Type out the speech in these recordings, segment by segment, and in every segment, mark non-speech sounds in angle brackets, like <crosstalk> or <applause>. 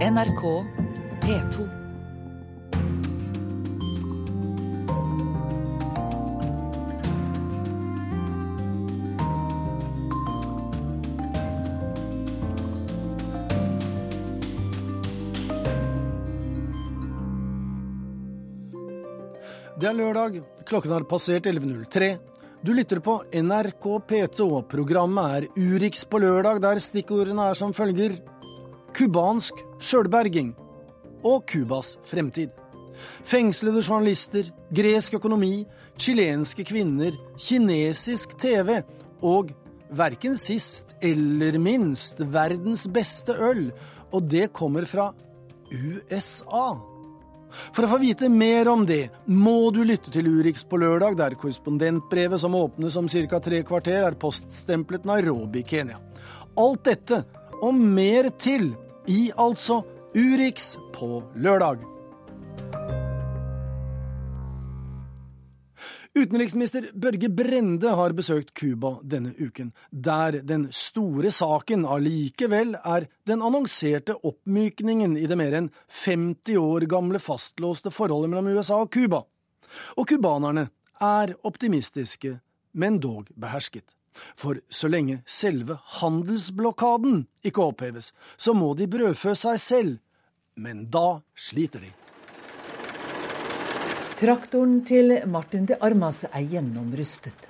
NRK P2. Det er lørdag, klokken har passert 11.03. Du lytter på NRK P2. Programmet er Urix på lørdag, der stikkordene er som følger Kubansk sjølberging og Cubas fremtid. Fengslede journalister, gresk økonomi, chilenske kvinner, kinesisk TV og verken sist eller minst verdens beste øl. Og det kommer fra USA. For å få vite mer om det, må du lytte til Urix på lørdag, der korrespondentbrevet som åpnes om ca. tre kvarter, er poststemplet Nairobi, Kenya. Alt dette og mer til i altså Urix på lørdag. Utenriksminister Børge Brende har besøkt Cuba denne uken, der den store saken allikevel er den annonserte oppmykningen i det mer enn 50 år gamle fastlåste forholdet mellom USA og Cuba. Og cubanerne er optimistiske, men dog behersket. For så lenge selve handelsblokaden ikke oppheves, så må de brødfø seg selv. Men da sliter de. Traktoren til Martin de Armas er gjennomrustet.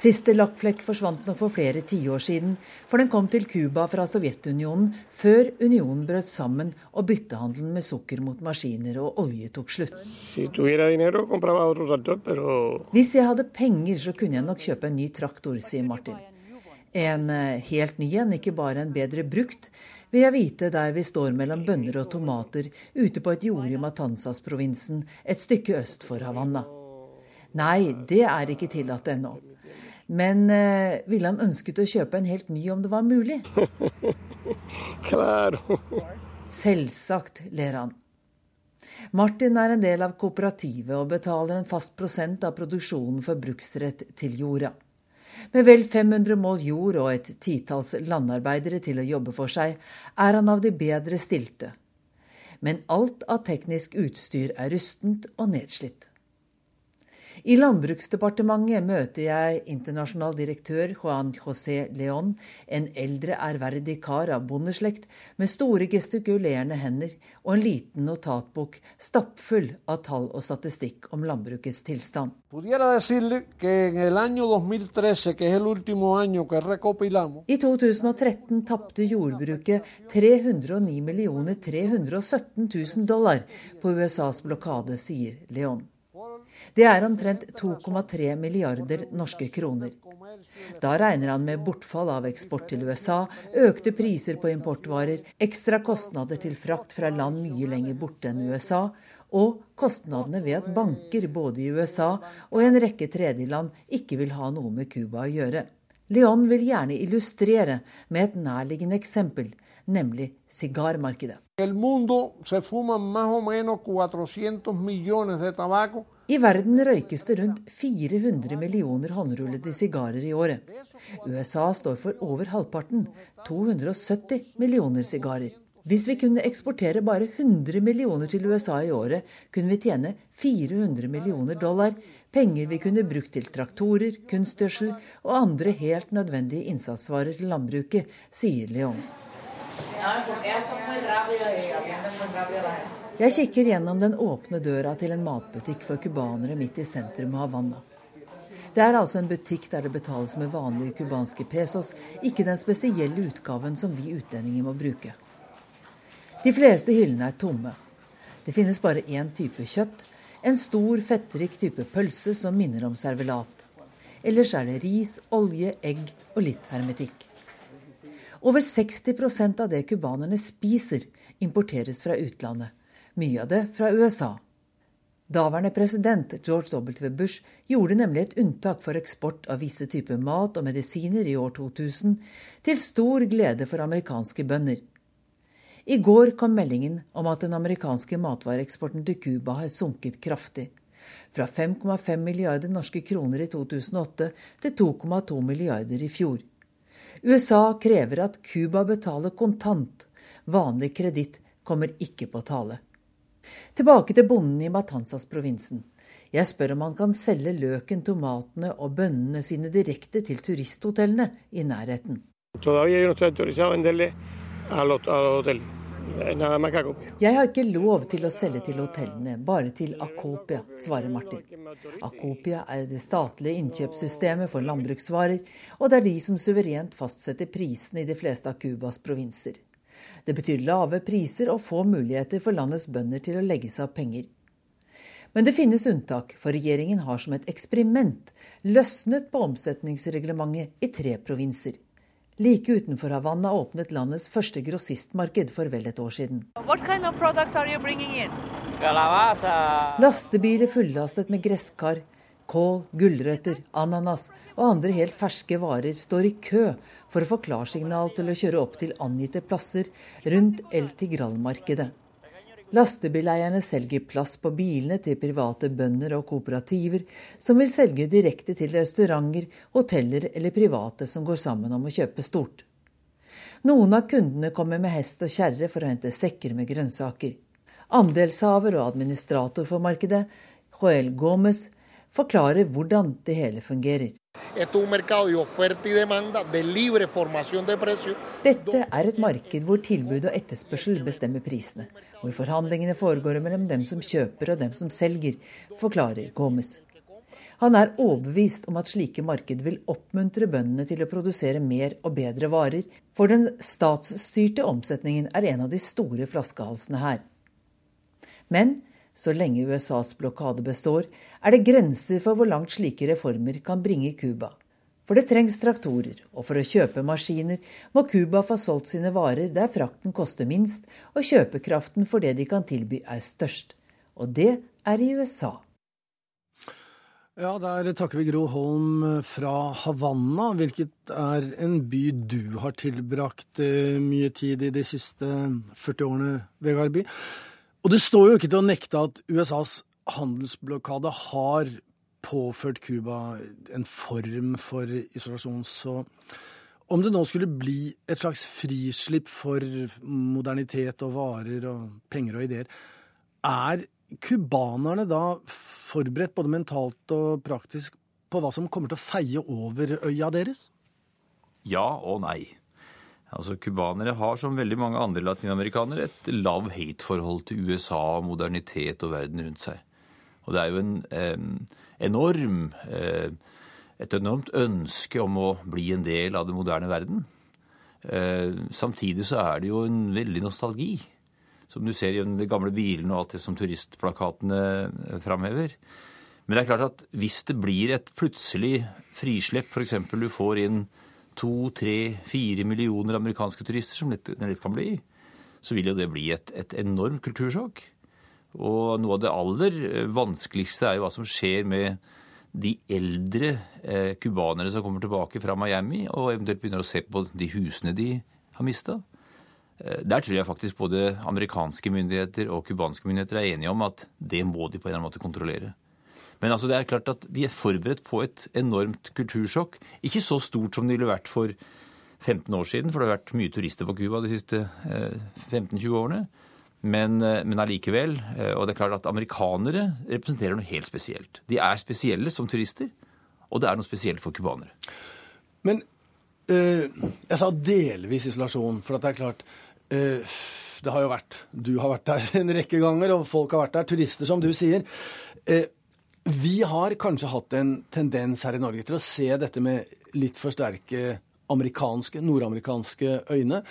Siste lakkflekk forsvant nok for flere tiår siden, for den kom til Cuba fra Sovjetunionen før unionen brøt sammen og byttehandelen med sukker mot maskiner og olje tok slutt. Hvis jeg hadde penger, så kunne jeg nok kjøpe en ny traktor, sier Martin. En eh, helt ny en, ikke bare en bedre brukt, vil jeg vite der vi står mellom bønner og tomater ute på et jorde i Matanzas-provinsen, et stykke øst for Havanna. Nei, det er ikke tillatt ennå. Men eh, ville han ønsket å kjøpe en helt ny om det var mulig? <laughs> Selvsagt, ler han. Martin er en del av kooperativet og betaler en fast prosent av produksjonen for bruksrett til jorda. Med vel 500 mål jord og et titalls landarbeidere til å jobbe for seg, er han av de bedre stilte. Men alt av teknisk utstyr er rustent og nedslitt. I Landbruksdepartementet møter jeg internasjonal direktør Juan José León, en eldre, ærverdig kar av bondeslekt med store gestikulerende hender og en liten notatbok stappfull av tall og statistikk om landbrukets tilstand. I 2013 tapte jordbruket 309 317 000 dollar på USAs blokade, sier León. Det er omtrent 2,3 milliarder norske kroner. Da regner han med bortfall av eksport til USA, økte priser på importvarer, ekstra kostnader til frakt fra land mye lenger borte enn USA, og kostnadene ved at banker både i USA og i en rekke tredjeland ikke vil ha noe med Cuba å gjøre. Leon vil gjerne illustrere med et nærliggende eksempel, nemlig sigarmarkedet. I verden røykes det rundt 400 millioner håndrullede sigarer i året. USA står for over halvparten, 270 millioner sigarer. Hvis vi kunne eksportere bare 100 millioner til USA i året, kunne vi tjene 400 millioner dollar, penger vi kunne brukt til traktorer, kunstgjødsel og andre helt nødvendige innsatsvarer til landbruket, sier Leon. Jeg kikker gjennom den åpne døra til en matbutikk for cubanere midt i sentrum av Havanna. Det er altså en butikk der det betales med vanlige cubanske pesos, ikke den spesielle utgaven som vi utlendinger må bruke. De fleste hyllene er tomme. Det finnes bare én type kjøtt, en stor, fettrik type pølse som minner om servelat. Ellers er det ris, olje, egg og litt hermetikk. Over 60% av det cubanerne spiser, importeres fra utlandet mye av det fra USA. Daværende president George W. Bush gjorde nemlig et unntak for eksport av visse typer mat og medisiner i år 2000, til stor glede for amerikanske bønder. I går kom meldingen om at den amerikanske matvareeksporten til Cuba har sunket kraftig. Fra 5,5 milliarder norske kroner i 2008 til 2,2 milliarder i fjor. USA krever at Cuba betaler kontant. Vanlig kreditt kommer ikke på tale. Tilbake til bonden i Matanzas-provinsen. Jeg spør om han kan selge løken, tomatene og bønnene sine direkte til turisthotellene i nærheten. Jeg har ikke lov til å selge til hotellene, bare til Akopia, svarer Martin. Akopia er det statlige innkjøpssystemet for landbruksvarer, og det er de som suverent fastsetter prisene i de fleste av Cubas provinser. Det betyr lave priser og få muligheter for landets bønder til å legge seg av penger. Men det finnes unntak, for regjeringen har som et eksperiment løsnet på omsetningsreglementet i tre provinser. Like utenfor Havanna åpnet landets første grossistmarked for vel et år siden. Kind of Lastebiler fullastet med gresskar, kål, gulrøtter, ananas og andre helt ferske varer står i kø for å få klarsignal til å kjøre opp til angitte plasser rundt El Tigral-markedet. Lastebileierne selger plass på bilene til private bønder og kooperativer, som vil selge direkte til restauranter, hoteller eller private som går sammen om å kjøpe stort. Noen av kundene kommer med hest og kjerre for å hente sekker med grønnsaker. Andelshaver og administrator for markedet, Joel Gomez, forklarer hvordan det hele fungerer. Dette er et marked hvor tilbud og etterspørsel bestemmer prisene, hvor forhandlingene foregår mellom dem som kjøper og dem som selger, forklarer Gomez. Han er overbevist om at slike marked vil oppmuntre bøndene til å produsere mer og bedre varer, for den statsstyrte omsetningen er en av de store flaskehalsene her. Men så lenge USAs blokade består, er det grenser for hvor langt slike reformer kan bringe Cuba. For det trengs traktorer, og for å kjøpe maskiner må Cuba få solgt sine varer der frakten koster minst, og kjøpekraften for det de kan tilby er størst. Og det er i USA. Ja, der takker vi Gro Holm fra Havanna, hvilket er en by du har tilbrakt eh, mye tid i de siste 40 årene, Vegard By. Og det står jo ikke til å nekte at USAs handelsblokade har påført Cuba en form for isolasjon. Så om det nå skulle bli et slags frislipp for modernitet og varer og penger og ideer, er cubanerne da forberedt både mentalt og praktisk på hva som kommer til å feie over øya deres? Ja og nei. Altså, Cubanere har, som veldig mange andre latinamerikanere, et love-hate-forhold til USA, modernitet og verden rundt seg. Og det er jo en eh, enorm, eh, et enormt ønske om å bli en del av den moderne verden. Eh, samtidig så er det jo en veldig nostalgi, som du ser i de gamle bilene og alt det som turistplakatene eh, framhever. Men det er klart at hvis det blir et plutselig frislepp, f.eks. du får inn to, tre, fire millioner amerikanske turister, som det lett kan bli, så vil jo det bli et, et enormt kultursjokk. Og noe av det aller eh, vanskeligste er jo hva som skjer med de eldre eh, som kommer tilbake fra Miami, og eventuelt begynner å se på de husene de har mista. Eh, der tror jeg faktisk både amerikanske myndigheter og cubanske myndigheter er enige om at det må de på en eller annen måte kontrollere. Men altså det er klart at de er forberedt på et enormt kultursjokk. Ikke så stort som det ville vært for 15 år siden, for det har vært mye turister på Cuba de siste 15-20 eh, årene. Men, eh, men allikevel. Eh, og det er klart at amerikanere representerer noe helt spesielt. De er spesielle som turister, og det er noe spesielt for cubanere. Men eh, jeg sa delvis isolasjon, for det er klart eh, Det har jo vært Du har vært der <laughs> en rekke ganger, og folk har vært der. Turister, som du sier. Eh, vi har kanskje hatt en tendens her i Norge til å se dette med litt for sterke amerikanske, nordamerikanske øyne.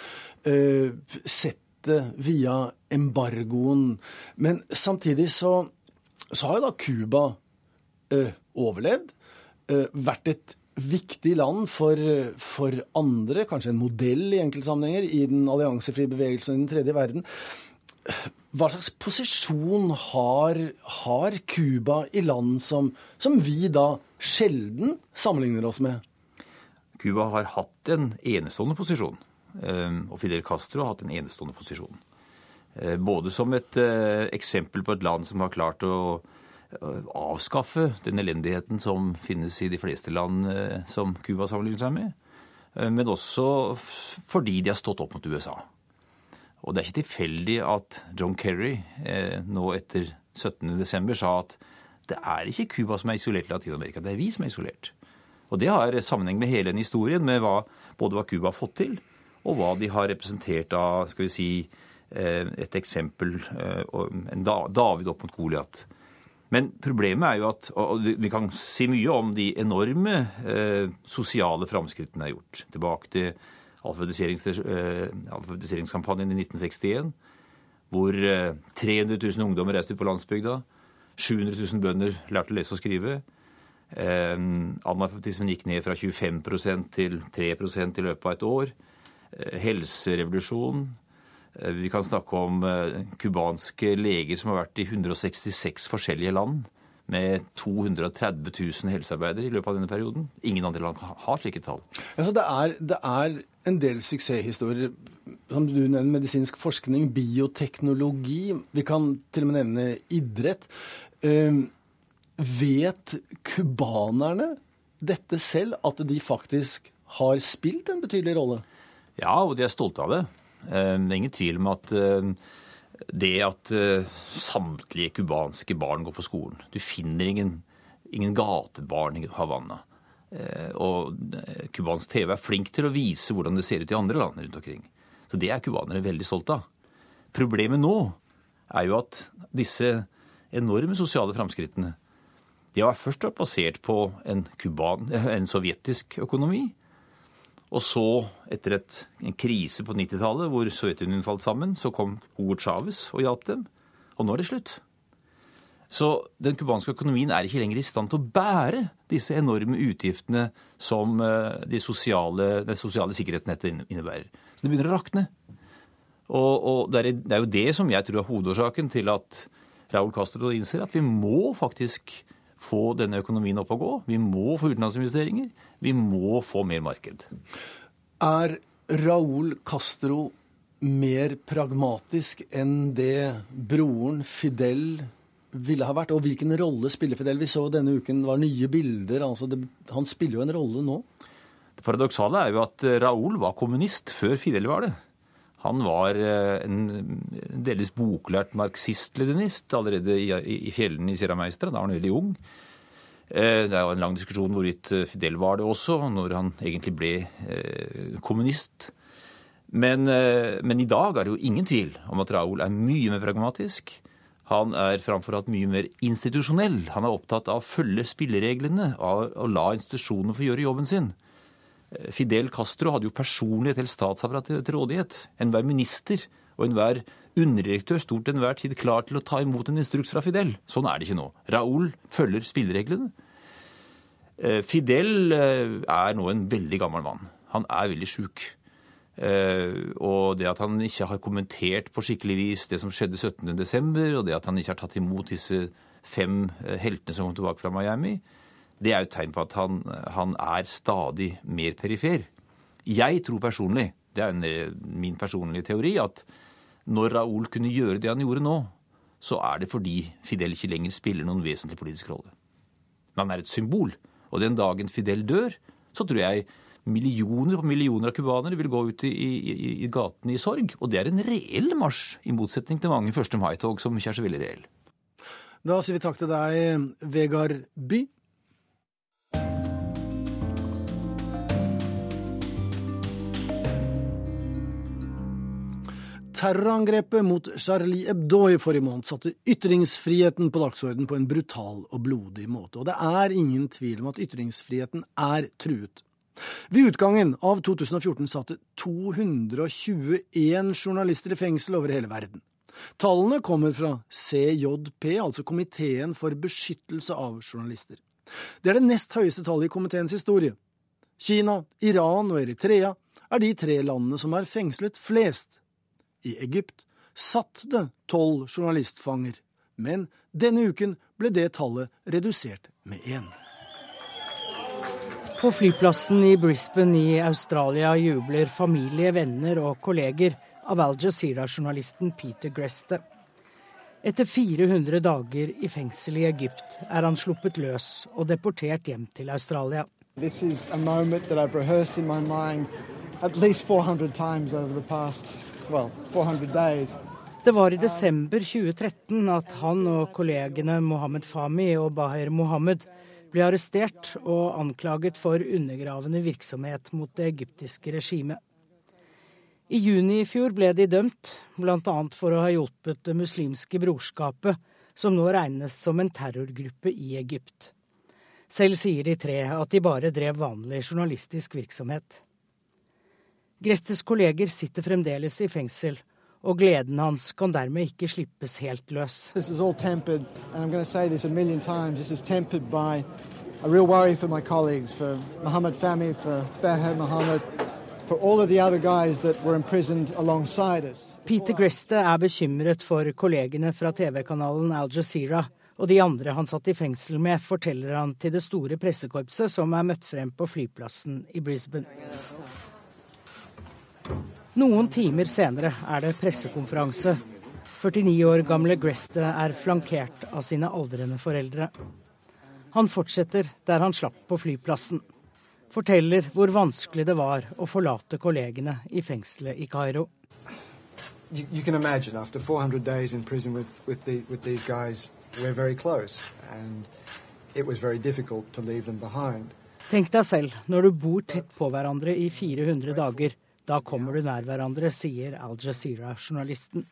Uh, sett det via embargoen. Men samtidig så, så har jo da Cuba uh, overlevd. Uh, vært et viktig land for, for, andre, kanskje en modell i enkeltsammenhenger, i den alliansefrie bevegelsen i den tredje verden. Hva slags posisjon har Cuba i land som, som, vi da sjelden sammenligner oss med? Cuba har hatt en enestående posisjon. Eh, og Fidel Castro har hatt en enestående posisjon. Eh, både som et eh, eksempel på et land som har klart å avskaffe den elendigheten som finnes i de fleste land som Cuba sammenligner seg med, men også fordi de har stått opp mot USA. Og det er ikke tilfeldig at John Kerry eh, nå etter 17.12. sa at det er ikke Cuba som er isolert i Latin-Amerika, det er vi som er isolert. Og det har sammenheng med hele den historien, med hva, både hva Cuba har fått til, og hva de har representert av skal vi si, eh, et eksempel eh, en David opp mot Goliat. Men problemet er jo at og Vi kan si mye om de enorme eh, sosiale framskrittene er gjort. Tilbake til eh, alfabetiseringskampanjen i 1961, hvor eh, 300 000 ungdommer reiste ut på landsbygda. 700 000 bønder lærte å lese og skrive. Eh, analfabetismen gikk ned fra 25% til 3% i løpet av et år. Eh, helserevolusjon. Eh, vi kan snakke om cubanske leger som har vært i 166 forskjellige land. Med 230 000 helsearbeidere i løpet av denne perioden. Ingen andre land har slike tall. Altså det, er, det er en del suksesshistorier. Som du nevner, medisinsk forskning, bioteknologi. Vi kan til og med nevne idrett. Uh, Vet cubanerne dette selv, at de faktisk har spilt en betydelig rolle? Ja, og de er stolte av det. Eh, det er ingen tvil om at eh, det at eh, samtlige cubanske barn går på skolen Du finner ingen, ingen gatebarn i Havanna. Og cubansk TV er flink til å vise hvordan det ser ut i andre land rundt omkring. Så det er cubanere veldig stolte av. Problemet nå er jo at disse enorme sosiale framskrittene de har først vært basert på en, kuban, <laughs> en sovjetisk økonomi. Og så, etter et, en krise på 90-tallet hvor Sovjetunionen falt sammen, så kom Hugo Chávez og hjalp dem. Og nå er det slutt. Så den cubanske økonomien er ikke lenger i stand til å bære disse enorme utgiftene som eh, de sosiale, det sosiale sikkerhetsnettet innebærer. Så det begynner å rakne. Og, og det, er, det, er, jo det som jeg tror er hovedårsaken til at Raúl Castro innser at vi må faktisk få denne økonomien opp og gå. Vi må få utenlandsinvesteringer. Vi må få mer marked. Er Raúl Castro mer pragmatisk enn det broren Fidel ville ha vært? Og hvilken rolle spiller Fidel? Vi så denne uken var nye bilder. Altså det, han spiller jo en rolle nå. Det paradoksale er jo at Raoul var kommunist før Fidel var det. Han var eh, en delvis boklært marxist-leninist allerede i, fjellene i Sierra Meistra. Da var han veldig ung. Eh, det er jo en lang diskusjon hvorvidt eh, Fidel var det også, når han egentlig ble kommunist. Men, men, i dag er det jo ingen tvil om at Raoul er mye mer pragmatisk. Han er framfor alt mye mer institusjonell. Han er opptatt av å følge spillereglene, av å la institusjonene få gjøre jobben sin. Fidel Castro hadde jo personlig et helt statsapparat til rådighet. Enhver minister og enhver underdirektør stort til enhver tid klar til å ta imot en instruks fra Fidel. Sånn er det ikke nå. Raúl følger spillereglene. Eh, Fidel eh, er nå en veldig gammel mann. Han er veldig sjuk. Eh, og det at han ikke har kommentert på skikkelig vis det som skjedde 17.12., og det at han ikke har tatt imot disse fem heltene som kom tilbake fra Miami, det er jo et tegn på at han, han er stadig mer perifer. Jeg tror personlig, det er en, min personlige teori, at når Raoul kunne gjøre det han gjorde nå, så er det fordi Fidel ikke lenger spiller noen vesentlig politisk rolle. Men han er et symbol. Og den dagen Fidel dør, så tror jeg millioner på millioner av cubanere vil gå ut i, i, i, gatene i sorg. Og det er en reell marsj, i motsetning til mange 1. mai-tog som ikke er så veldig reell. Da sier vi takk til deg, Vegard By. Terrorangrepet mot Charlie Hebdo i forrige måned satte ytringsfriheten på dagsorden på en brutal og blodig måte. Og det er ingen tvil om at ytringsfriheten er truet. Ved utgangen av 2014 satte 221 journalister i fengsel over hele verden. Tallene kommer fra CJP, altså Komiteen for beskyttelse av journalister. Det er det nest høyeste tallet i komiteens historie. Kina, Iran og Eritrea er de tre landene som har fengslet flest i Egypt satt det tolv journalistfanger, men denne uken ble det tallet redusert med én. På flyplassen i Brisbane i Australia jubler familie, venner og kolleger av Al Jazeera-journalisten Peter Greste. Etter 400 dager i fengsel i Egypt er han sluppet løs og deportert hjem til Australia. This is a moment that I've rehearsed in my mind at least 400 times over the past well, Det var i desember 2013 at han og kollegene Mohammed Fahmi og Baher Mohammed ble arrestert og anklaget for undergravende virksomhet mot det egyptiske regimet. I juni i fjor ble de dømt, bl.a. for å ha hjulpet Det muslimske brorskapet, som nå regnes som en terrorgruppe i Egypt. Selv sier de tre at de bare drev vanlig journalistisk virksomhet. Grestes kolleger sitter fremdeles i fengsel, og gleden hans kan dermed ikke slippes helt løs. This is all tempered, and I'm going to say this a million times. This is tempered by a real worry for my colleagues, for Mohammed Fahmy, for Beher Mohammed, Peter Greste er bekymret for kollegene fra TV-kanalen Al Jazeera og de andre han satt i fengsel med, forteller han til det store pressekorpset som er møtt frem på flyplassen i Brisbane. Noen timer senere er det pressekonferanse. 49 år gamle Greste er flankert av sine aldrende foreldre. Han fortsetter der han slapp på flyplassen forteller hvor vanskelig det var å forlate kollegene i fengselet i Kairo. You, you can imagine, after 400 days in prison with, with, the, with these guys, we're very close, and it was very difficult to leave them behind. Tenk deg selv, når du bor tett på hverandre i 400 dager, da kommer du nær hverandre, sier Al Jazeera-journalisten.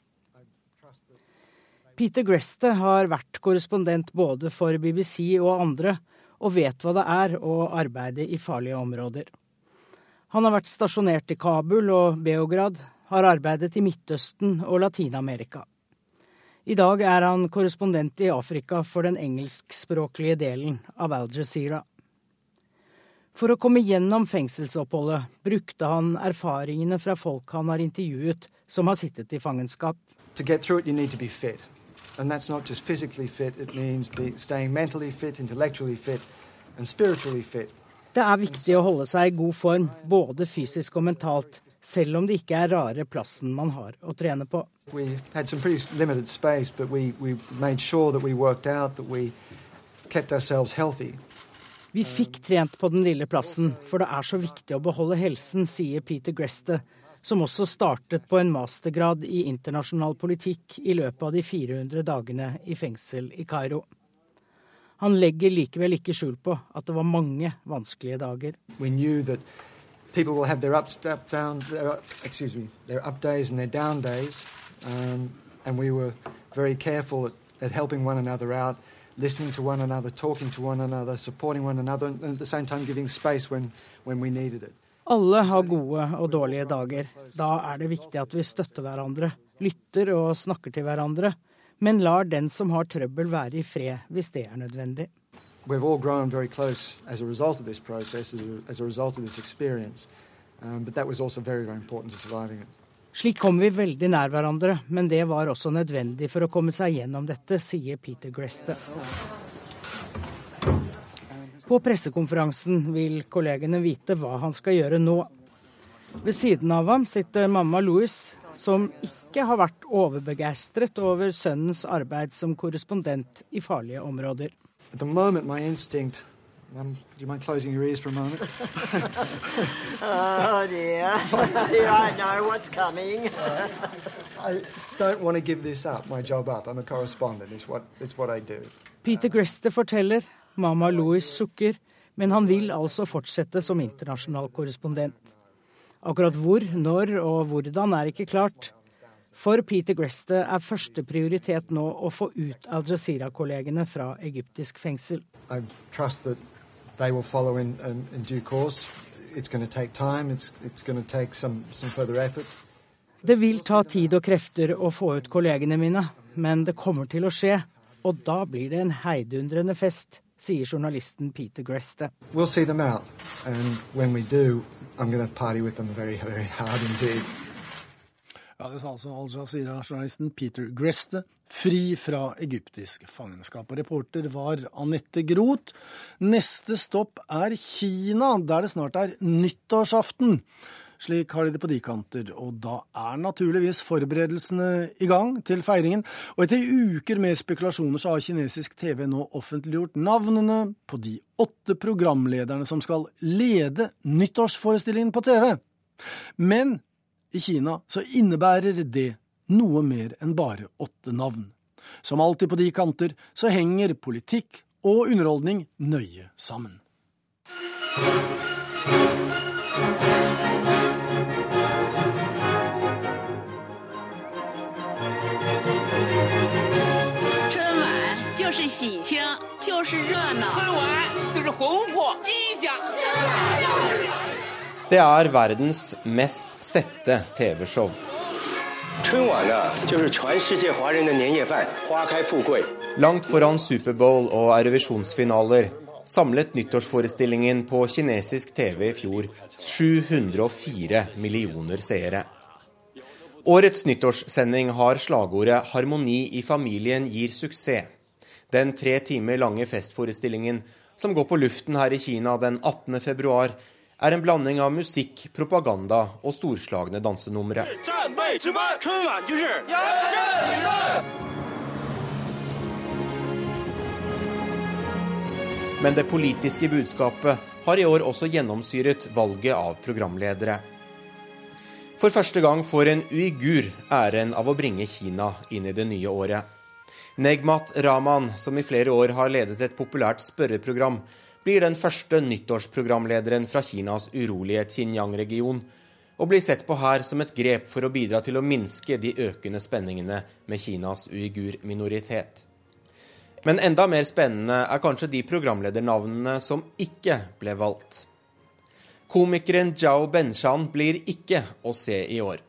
Peter Greste har vært korrespondent både for BBC og andre, og vet hva det er å arbeide i farlige områder. Han har vært stasjonert i Kabul og Beograd, har arbeidet i Midtøsten og Latin-Amerika. I dag er han korrespondent i Afrika for den engelskspråklige delen av Al Jazeera. For å komme gjennom fengselsoppholdet brukte han erfaringene fra folk han har intervjuet som har sittet i fangenskap. It. And that's not just physically fit, it means be, staying mentally fit, intellectually fit and spiritually fit. Det er viktig å holde seg i god form, både fysisk og mentalt, selv om det ikke er rare plassen man har å trene på. Space, we, we sure we out, Vi fikk trent på den lille plassen, for det er så viktig å beholde helsen, sier Peter Greste, som også startet på en mastergrad i internasjonal politikk i løpet av de 400 dagene i fengsel i Kairo. Han legger likevel ikke skjul på at det var mange vanskelige dager. People will have their up, up, down, their, excuse me, their up days and their down days. Um, and we were at, listening to one another, talking to one another, supporting one another, and at the same time giving space when, when we needed it. Alle har gode og dårlige dager. Da er det viktig at vi støtter hverandre, lytter og snakker til hverandre, men lar den som har trøbbel være i fred hvis det er nødvendig. We've all grown very close as a result of this process, as a result of this experience. Um, but that was also very, very important to surviving it. Slik kom vi veldig nær hverandre, men det var også nødvendig for å komme seg gjennom dette, sier Peter Greste. På pressekonferansen vil kollegene vite hva han skal gjøre nå. Ved siden av ham sitter mamma Louis, som ikke har vært overbegeistret over sønnens arbeid som korrespondent i farlige områder. At the moment, my Um, do you mind closing your ears for a moment? <laughs> oh dear. <laughs> I know what's coming. I don't want to give this up, my job up. I'm a correspondent. It's what, it's what I do. Peter Greste forteller Mama Louis sukker, men han vil altså fortsette som internasjonal korrespondent. Akkurat hvor, når og hvordan er ikke klart. For Peter Greste er første prioritet nå å få ut Al Jazeera-kollegene fra egyptisk fengsel. Det vil ta tid og krefter å få ut kollegene mine, men det kommer til å skje. Og da blir det en heidundrende fest sier journalisten Peter Greste. We'll see them out, and when we do, I'm going to party with them very, very hard indeed. Ja, Det sa altså Al Jazeera-journalisten Peter Greste, fri fra egyptisk fangenskap. Og reporter var Anette Groth. Neste stopp er Kina, der det snart er nyttårsaften. Slik har de det på de kanter, og da er naturligvis forberedelsene i gang til feiringen. Og etter uker med spekulasjoner så har kinesisk TV nå offentliggjort navnene på de åtte programlederne som skal lede nyttårsforestillingen på TV. Men i Kina, så innebærer det noe mer enn bare åtte navn. Som alltid på de kanter så henger politikk og underholdning nøye sammen. Det er verdens mest sette TV-show. Langt foran Superbowl og Eurovisjonsfinaler samlet nyttårsforestillingen på kinesisk TV i fjor 704 millioner seere. Årets nyttårssending har slagordet 'Harmoni i familien gir suksess'. Den tre timer lange festforestillingen som går på luften her i Kina den 18. er en blanding av musikk, propaganda og storslagne dansenumre. Men det politiske budskapet har i år også gjennomsyret valget av programledere. For første gang får en uigur æren av å bringe Kina inn i det nye året. Negmat Rahman, som i flere år har ledet et populært spørreprogram, blir den første nyttårsprogramlederen fra Kinas urolige Xinjiang-region, og blir sett på her som et grep for å bidra til å minske de økende spenningene med Kinas uigur-minoritet. Men enda mer spennende er kanskje de programledernavnene som ikke ble valgt. Komikeren Zhao Benshan blir ikke å se i år.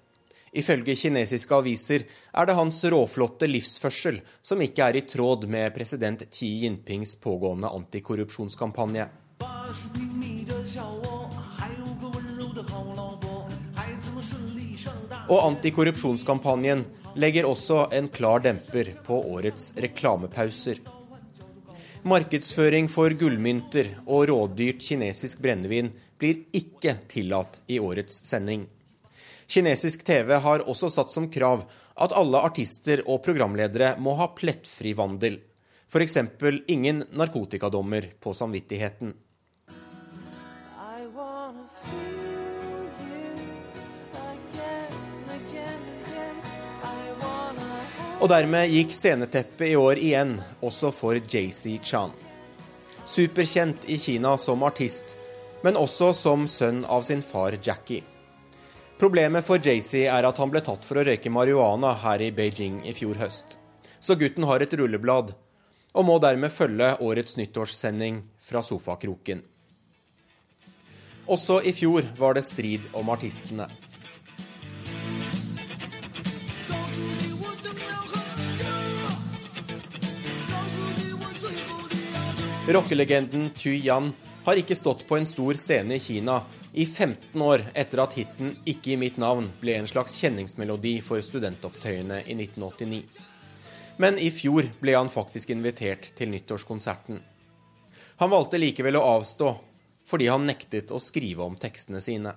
Ifølge kinesiske aviser er det hans råflotte livsførsel som ikke er i tråd med president Xi Jinpings pågående antikorrupsjonskampanje. Og antikorrupsjonskampanjen legger også en klar demper på årets reklamepauser. Markedsføring for gullmynter og rådyrt kinesisk brennevin blir ikke tillatt i årets sending. Kinesisk TV har også satt som krav at alle artister og programledere må ha plettfri vandel. F.eks. ingen narkotikadommer på samvittigheten. Og dermed gikk sceneteppet i år igjen, også for JC Chan. Superkjent i Kina som artist, men også som sønn av sin far Jackie. Problemet for JC er at han ble tatt for å røyke marihuana her i Beijing i fjor høst. Så gutten har et rulleblad, og må dermed følge årets nyttårssending fra sofakroken. Også i fjor var det strid om artistene. Rockelegenden Tu Yan har ikke stått på en stor scene i Kina i 15 år etter at hiten 'Ikke i mitt navn' ble en slags kjenningsmelodi for studentopptøyene i 1989. Men i fjor ble han faktisk invitert til nyttårskonserten. Han valgte likevel å avstå, fordi han nektet å skrive om tekstene sine.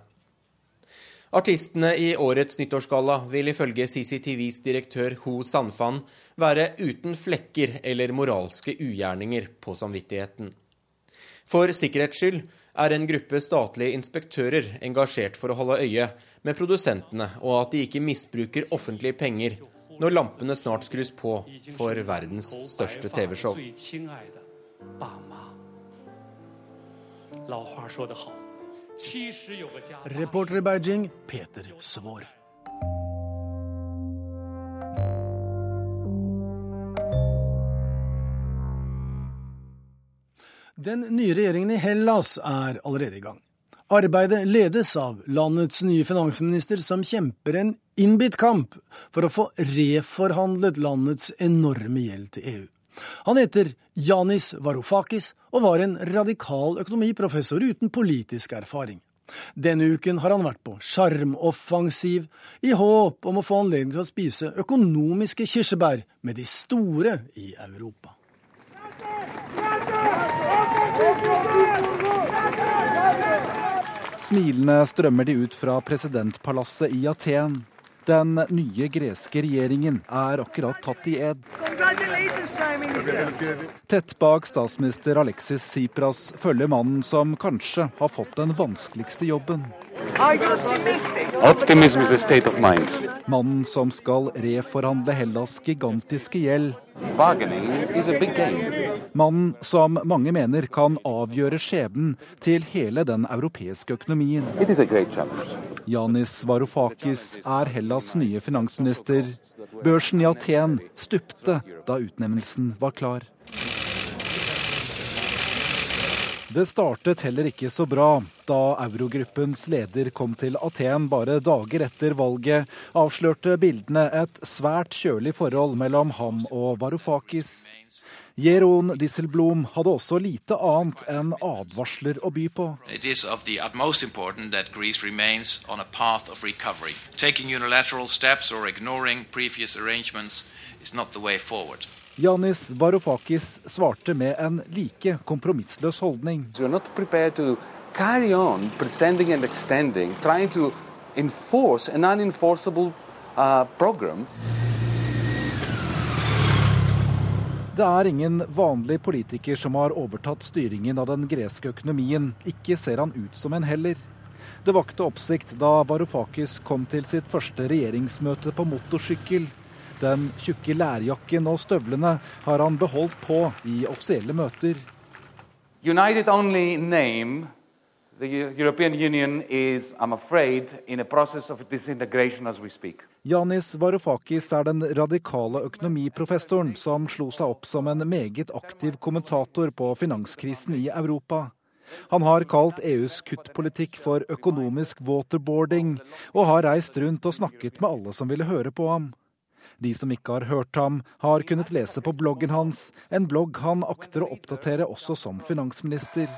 Artistene i årets nyttårsgalla vil ifølge CCTVs direktør Ho Sanfan være uten flekker eller moralske ugjerninger på samvittigheten. For sikkerhets skyld er en gruppe statlige inspektører engasjert for å holde øye med produsentene, og at de ikke misbruker offentlige penger når lampene snart skrus på for verdens største TV-show. Reporter i Beijing, Peter Svår. Den nye regjeringen i Hellas er allerede i gang. Arbeidet ledes av landets nye finansminister, som kjemper en innbitt kamp for å få reforhandlet landets enorme gjeld til EU. Han heter Janis Varoufakis og var en radikal økonomiprofessor uten politisk erfaring. Denne uken har han vært på sjarmoffensiv i håp om å få anledning til å spise økonomiske kirsebær med de store i Europa. Smilende strømmer de ut fra presidentpalasset i Aten. Den nye greske regjeringen er akkurat tatt i ed. Tett bak statsminister Alexis Tsipras følger mannen som kanskje har fått den vanskeligste jobben. Mannen som skal reforhandle Hellas' gigantiske gjeld. Mannen som mange mener kan avgjøre skjebnen til hele den europeiske økonomien. Janis Varoufakis er Hellas' nye finansminister. Børsen i Aten stupte da utnevnelsen var klar. Det startet heller ikke så bra da eurogruppens leder kom til Aten bare dager etter valget, avslørte bildene et svært kjølig forhold mellom ham og Varoufakis. Jeroen Disselblom hadde også lite annet enn advarsler å by på. Det is of the utmost important that Greece remains on a path of recovery. Taking unilateral steps or ignoring previous arrangements is not the veien forward. Janis Varoufakis svarte med en like kompromissløs holdning. carry on pretending and extending, trying to enforce an unenforceable uh, program. Det er ingen vanlig politiker som har overtatt styringen av den greske økonomien. Ikke ser han ut som en heller. Det vakte oppsikt da Varoufakis kom til sitt første regjeringsmøte på motorsykkel. Den tjukke lærjakken og støvlene har han beholdt på i offisielle møter. United only name The European Union is, I'm afraid, in a process of disintegration as we speak. Yanis Varoufakis er den radikale økonomiprofessoren som slo seg opp som en meget aktiv kommentator på finanskrisen i Europa. Han har kalt EUs kuttpolitikk for økonomisk waterboarding, og har reist rundt og snakket med alle som ville høre på ham. De som ikke har hørt ham, har kunnet lese på bloggen hans, en blogg han akter å oppdatere også som finansminister.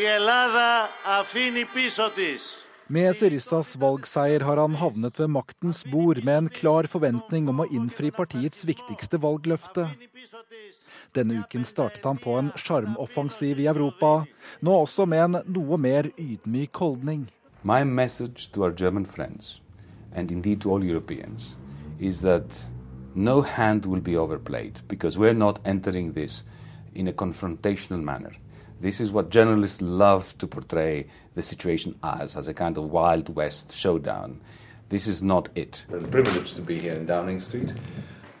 Η Ελλάδα αφήνει πίσω της. Med Syrissas valgseier har han havnet ved maktens bord med en klar forventning om å innfri partiets viktigste valgløfte. Denne uken startet han på en sjarmoffensiv i Europa, nå også med en noe mer ydmyk holdning. My message to our German friends, and indeed to all Europeans, is that no hand will be overplayed, because we're not entering this in a confrontational manner. This is what journalists love to portray the situation as, as a kind of Wild West showdown. This is not it. A privilege to be here in Downing Street.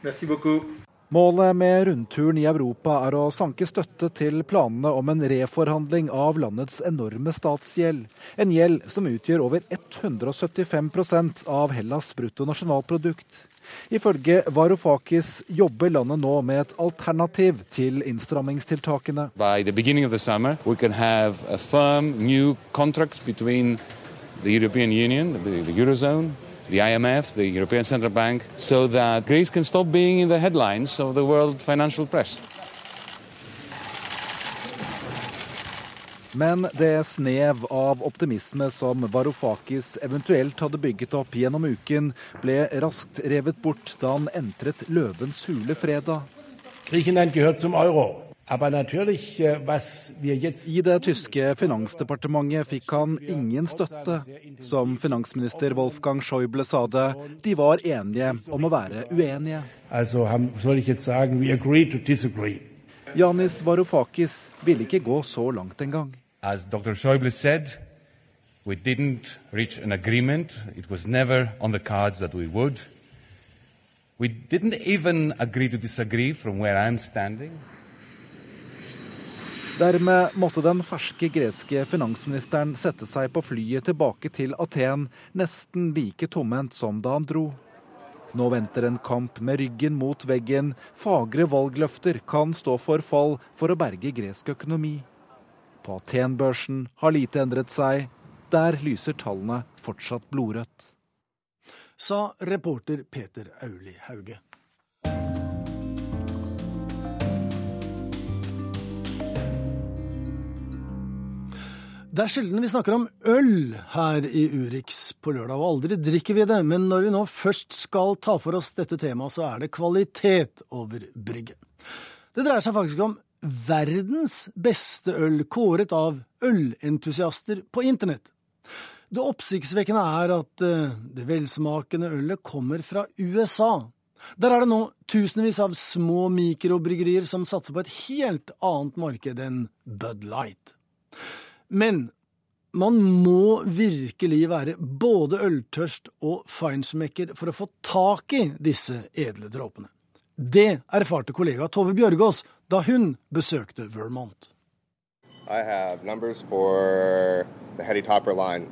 Merci beaucoup. Målet med rundturen i Europa er å sanke støtte til planene om en reforhandling av landets enorme statsgjeld. En gjeld som utgjør over 175% av Hellas' bruttonasjonalprodukt. Ifølge Varoufakis jobber landet nå med et alternativ til innstrammingstiltakene. Summer, the European Union, the, the Eurozone, the IMF, the European Central Bank, so that Greece can stop being in the headlines of the world financial press. Men det snev av optimisme som Varoufakis eventuelt hadde bygget opp gjennom uken, ble raskt revet bort da han entret Løvens hule fredag. Äh, I det tyske finansdepartementet fikk han ingen støtte. Som finansminister Wolfgang Schäuble sa det, de var enige om å være uenige. Janis Varoufakis ville ikke gå så langt engang. As Dr. Schäuble said, we didn't reach an agreement. It was never on the cards that we would. We didn't even agree to disagree from where I'm standing. Dermed måtte den ferske greske finansministeren sette seg på flyet tilbake til Aten nesten like tomhendt som da han dro. Nå venter en kamp med ryggen mot veggen. Fagre valgløfter kan stå for fall for å berge gresk økonomi. På Aten-børsen har lite endret seg. Der lyser tallene fortsatt blodrødt. Sa reporter Peter Auli Hauge. Det er sjelden vi snakker om øl her i Urix på lørdag, og aldri drikker vi det. Men når vi nå først skal ta for oss dette temaet, så er det kvalitet over brygget. Det dreier seg faktisk om verdens beste øl, kåret av ølentusiaster på internett. Det oppsiktsvekkende er at eh, det velsmakende ølet kommer fra USA. Der er det nå tusenvis av små mikrobryggerier som satser på et helt annet marked enn Bud Light. Men man må virkelig være både øltørst og feinschmecker for å få tak i disse edle dråpene. Det erfarte kollega Tove Bjørgaas da hun besøkte Vermont. I have numbers for the Hetty Topper line.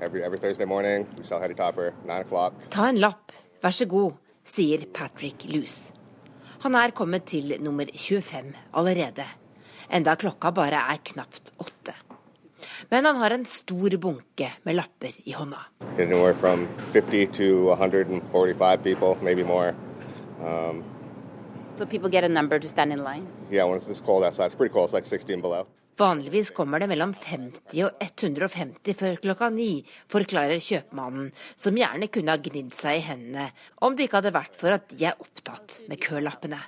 Every, every Thursday morning, we sell Hetty Topper, 9 o'clock. Ta en lapp, vær så god, sier Patrick Luce. Han er kommet til nummer 25 allerede, enda klokka bare er knapt åtte. Men han har en stor bunke med lapper i hånda. Anywhere from 50 to 145 people, maybe more. Um, So people get a number to stand in line. yeah, when it's this cold outside, it's pretty cold. It's like 16 below. Vanligvis kommer det mellom 50 og 150 før klokka ni, forklarer kjøpmannen, som gjerne kunne ha gnidd seg i hendene om det ikke hadde vært for at de er opptatt med kølappene.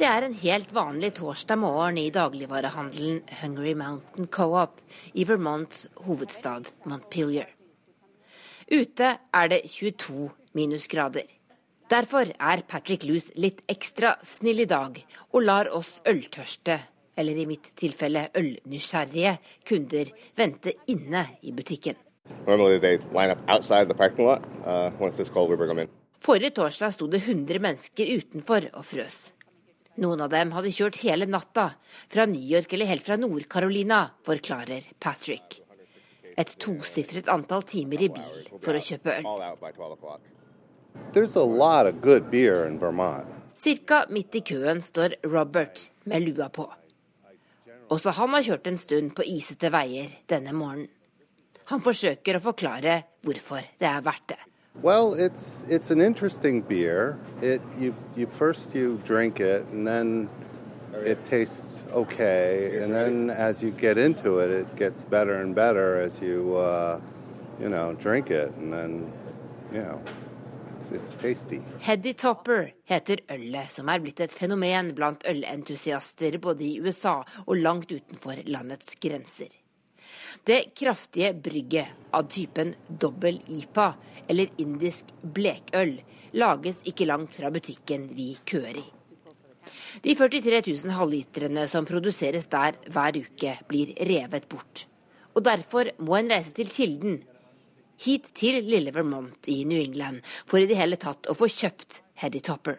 Det er en helt vanlig torsdag morgen i dagligvarehandelen Hungry Mountain Co-op i Vermonts hovedstad Montpelier. Ute er det 22 minusgrader. Derfor er Patrick Luce litt ekstra snill i dag, og lar oss øltørste, eller i mitt tilfelle ølnysgjerrige, kunder vente inne i butikken. Uh. Forrige torsdag sto det 100 mennesker utenfor og frøs. Noen av dem hadde kjørt hele natta, fra New York eller helt fra Nord-Carolina, forklarer Patrick. Et tosifret antall timer i bil for å kjøpe øl. Cirka midt i køen står Robert med lua på. Også han har kjørt en stund på isete veier denne morgenen. Han forsøker å forklare hvorfor det er verdt det. Well, it's it's an interesting beer. It you you first you drink it and then it tastes okay, and then as you get into it, it gets better and better as you uh, you know drink it, and then you know. Heddy Topper heter ølet som er blitt et fenomen blant ølentusiaster både i USA og langt utenfor landets grenser. Det kraftige brygget av typen dobbel IPA, eller indisk blekøl, lages ikke langt fra butikken vi køer i. De 43 000 halvlitrene som produseres der hver uke, blir revet bort. Og derfor må en reise til kilden, hit til lille Vermont i New England, for i det hele tatt å få kjøpt Heddy Topper.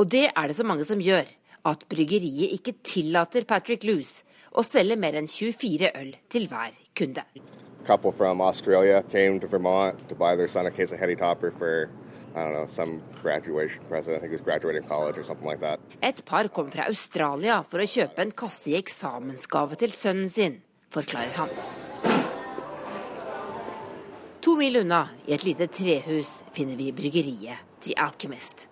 Og det er det så mange som gjør, at bryggeriet ikke tillater Patrick Loose å selge mer enn 24 øl til hver kunde. Couple from Australia came to Vermont to buy their son a case of Heady Topper for, I don't know, some graduation present. I think he was graduating college or something like that. Et par kom fra Australia for å kjøpe en kasse i eksamensgave til sønnen sin, forklarer han. To mil unna, i et lite trehus, finner vi bryggeriet The Alchemist.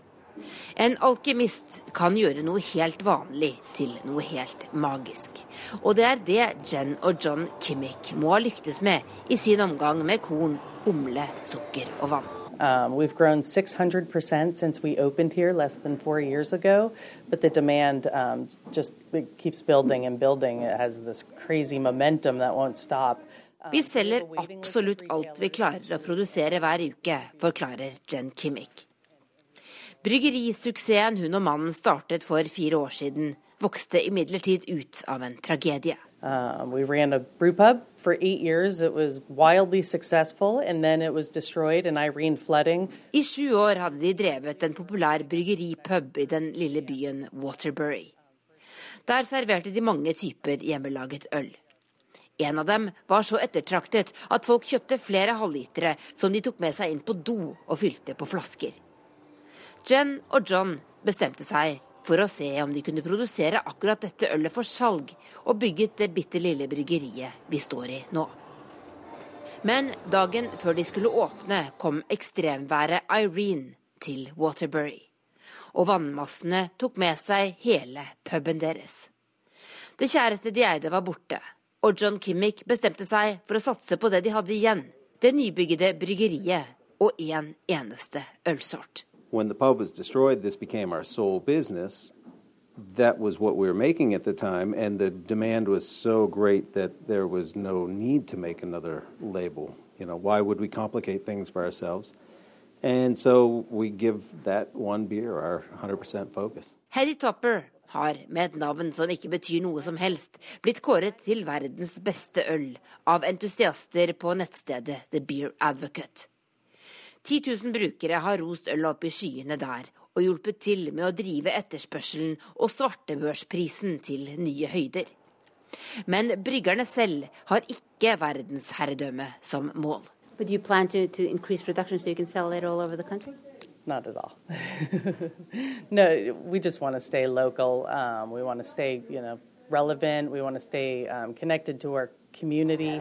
En alkymist kan gjøre noe helt vanlig til noe helt magisk. Og det er det Jen og John Kimmick må ha lyktes med i sin omgang med korn, humle, sukker og vann. Um, we've grown 600% since we opened here less than four years ago, but the demand um, just keeps building and building. It has this crazy momentum that won't stop. Vi selger absolutt alt vi klarer å produsere hver uke, forklarer Jen Kimmick. Bryggerisuksessen hun og mannen startet for fire år siden, vokste imidlertid ut av en tragedie. Uh, we ran a brew for eight years. It was wildly successful, and then it was destroyed in Irene flooding. I sju år hadde de drevet en populær bryggeripub i den lille byen Waterbury. Der serverte de mange typer hjemmelaget øl. En av dem var så ettertraktet at folk kjøpte flere halvlitere som de tok med seg inn på do og fylte på flasker. Jen og John bestemte seg for å se om de kunne produsere akkurat dette ølet for salg, og bygget det bitte lille bryggeriet vi står i nå. Men dagen før de skulle åpne, kom ekstremværet Irene til Waterbury. Og vannmassene tok med seg hele puben deres. Det kjæreste de eide, var borte, og John Kimmick bestemte seg for å satse på det de hadde igjen. Det nybyggede bryggeriet og én en eneste ølsort. When the pub was destroyed, this became our sole business. that was what we were making at the time, and the demand was so great that there was no need to make another label. You know, why would we complicate things for ourselves? And so we give that one beer our 100% focus. Hedy Topper har, med et navn som ikke betyr noe som helst, blitt kåret til verdens beste øl av entusiaster på nettstedet The Beer Advocate. 10 000 brukere har rost øl opp i skyene der, og hjulpet til med å drive etterspørselen og svartebørsprisen til nye høyder. Men bryggerne selv har ikke verdensherredømme som mål. But do you plan to, to increase production so you can sell it? Not at all. <laughs> no, we just want to stay local. Um, we want to stay, you know, relevant. We want to stay um, connected to our community.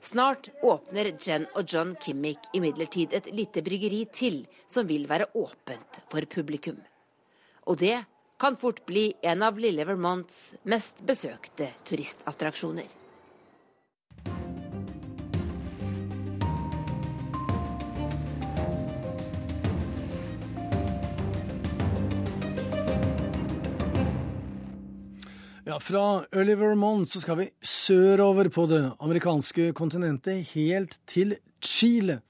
Snart åpner Jen og John Kimmick imidlertid et lite bryggeri til som vil være åpent for publikum. Og det kan fort bli en av lille Vermonts mest besøkte turistattraksjoner. Fra Oliver Mond så skal vi sørover på det amerikanske kontinentet, helt til Chile,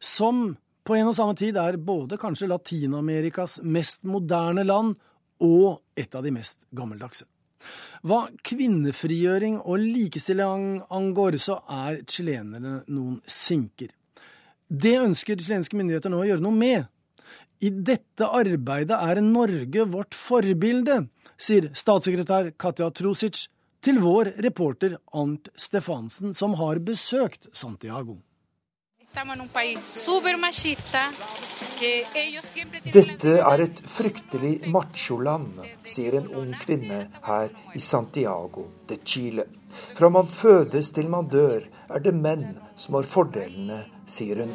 som på en og samme tid er både kanskje Latin-Amerikas mest moderne land og et av de mest gammeldagse. Hva kvinnefrigjøring og likestilling angår, så er chilenerne noen sinker. Det ønsker chilenske myndigheter nå å gjøre noe med. I dette arbeidet er Norge vårt forbilde, sier statssekretær Katja Trusic til vår reporter Arnt Stefansen, som har besøkt Santiago. Dette er et fryktelig macholand, sier en ung kvinne her i Santiago de Chile. Fra man fødes til man dør, er det menn som har fordelene, sier hun.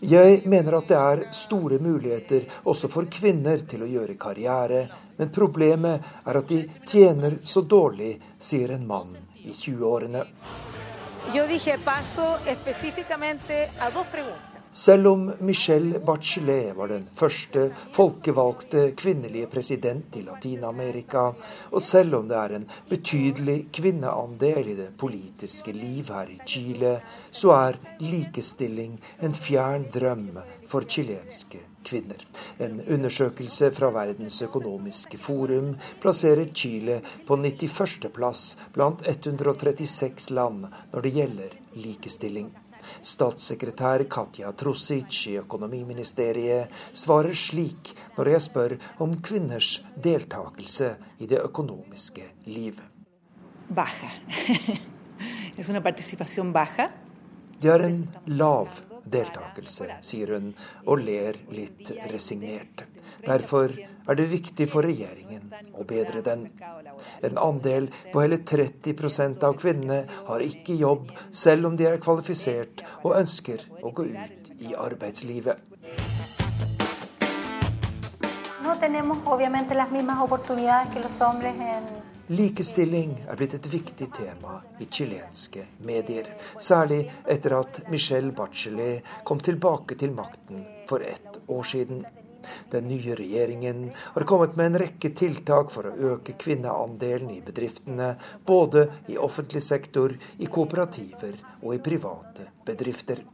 Jeg mener at det er store muligheter også for kvinner til å gjøre karriere, men problemet er at de tjener så dårlig, sier en mann i 20-årene. Selv om Michelle Bachelet var den første folkevalgte kvinnelige president i Latin-Amerika, og selv om det er en betydelig kvinneandel i det politiske liv her i Chile, så er likestilling en fjern drøm for chilenske kvinner. En undersøkelse fra Verdens økonomiske forum plasserer Chile på 91. plass blant 136 land når det gjelder likestilling. Statssekretær Katja Trusic i Økonomiministeriet svarer slik når jeg spør om kvinners deltakelse i det økonomiske liv. <laughs> Det er en lav deltakelse, sier hun og ler litt resignert. Derfor er det viktig for regjeringen å bedre den. En andel på hele 30% av kvinnene har ikke jobb, selv om de er kvalifisert og ønsker å gå ut i arbeidslivet. Likestilling er blitt et viktig tema i chilenske medier, særlig etter at Michelle Bachelet kom tilbake til makten for ett år siden. Den nye regjeringen har kommet med en rekke tiltak for å øke kvinneandelen i bedriftene, både i offentlig sektor, i kooperativer og i private bedrifter.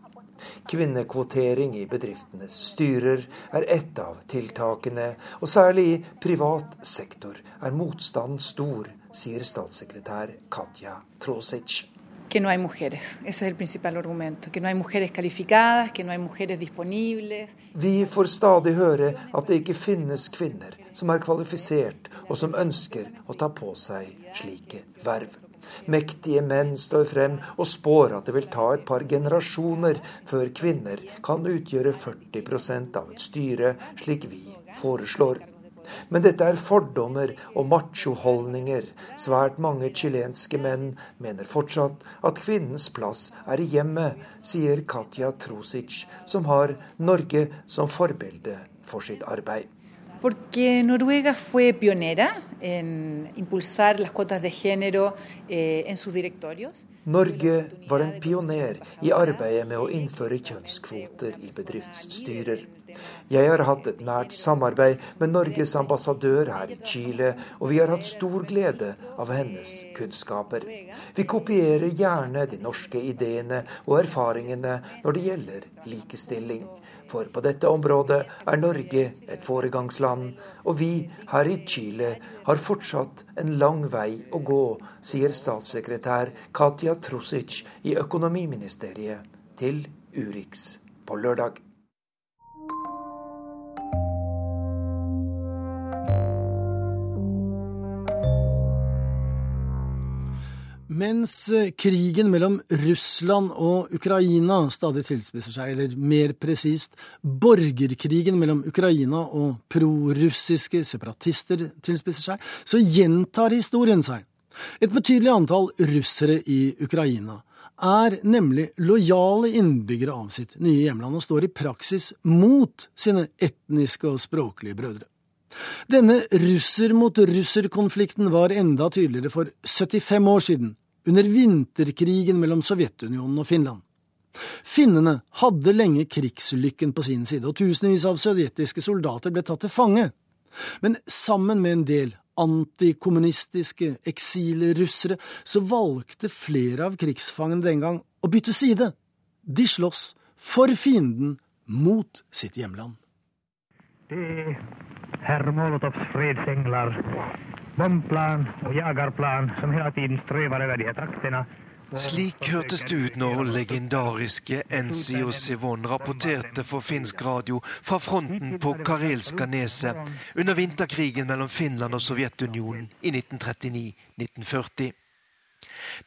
Kvinnekvotering i bedriftenes styrer er ett av tiltakene, og særlig i privat sektor er motstanden stor, sier statssekretær Katja Trosic. Que no hay mujeres. Ese es el principal argumento. Que no hay mujeres calificadas, que no hay mujeres disponibles. Vi får stadig høre at det ikke finnes kvinner som er kvalifisert og som ønsker å ta på seg slike verv. Mektige menn står frem og spår at det vil ta et par generasjoner før kvinner kan utgjøre 40% av et styre, slik vi foreslår. Men dette er fordommer og machoholdninger. Svært mange chilenske menn mener fortsatt at kvinnens plass er i hjemmet, sier Katja Trosic, som har Norge som forbilde for sitt arbeid. Porque Noruega fue pionera en impulsar las cuotas de género eh, en sus directorios. Norge var en pioner i arbeidet med å innføre kjønnskvoter i bedriftsstyrer. Jeg har hatt et nært samarbeid med Norges ambassadør her i Chile, og vi har hatt stor glede av hennes kunnskaper. Vi kopierer gjerne de norske ideene og erfaringene når det gjelder likestilling. For på dette området er Norge et foregangsland, og vi her i Chile har fortsatt en lang vei å gå, sier statssekretær Katja Trusic i Økonomiministeriet til Urix på lørdag. Mens eh, krigen mellom Russland og Ukraina stadig tilspisser seg, eller mer presist, borgerkrigen mellom Ukraina og prorussiske separatister tilspisser seg, så gjentar historien seg. Et betydelig antall russere i Ukraina er nemlig lojale innbyggere av sitt nye hjemland og står i praksis mot sine etniske og språklige brødre. Denne russer-mot-russer-konflikten var enda tydeligere for 75 år siden, under vinterkrigen mellom Sovjetunionen og Finland. Finnene hadde lenge krigslykken på sin side, og tusenvis av sovjetiske soldater ble tatt til fange. Men sammen med en del antikommunistiske eksilrussere så valgte flere av krigsfangene den gang å bytte side. De slåss for fienden mot sitt hjemland. Er herr Molotovs fredsengler bombplan og jagerplan som hele tiden strøver over de her traktene. Slik hørtes det ut når legendariske NCO Sivon rapporterte for finsk radio fra fronten på Karelska neset under vinterkrigen mellom Finland og Sovjetunionen i 1939-1940.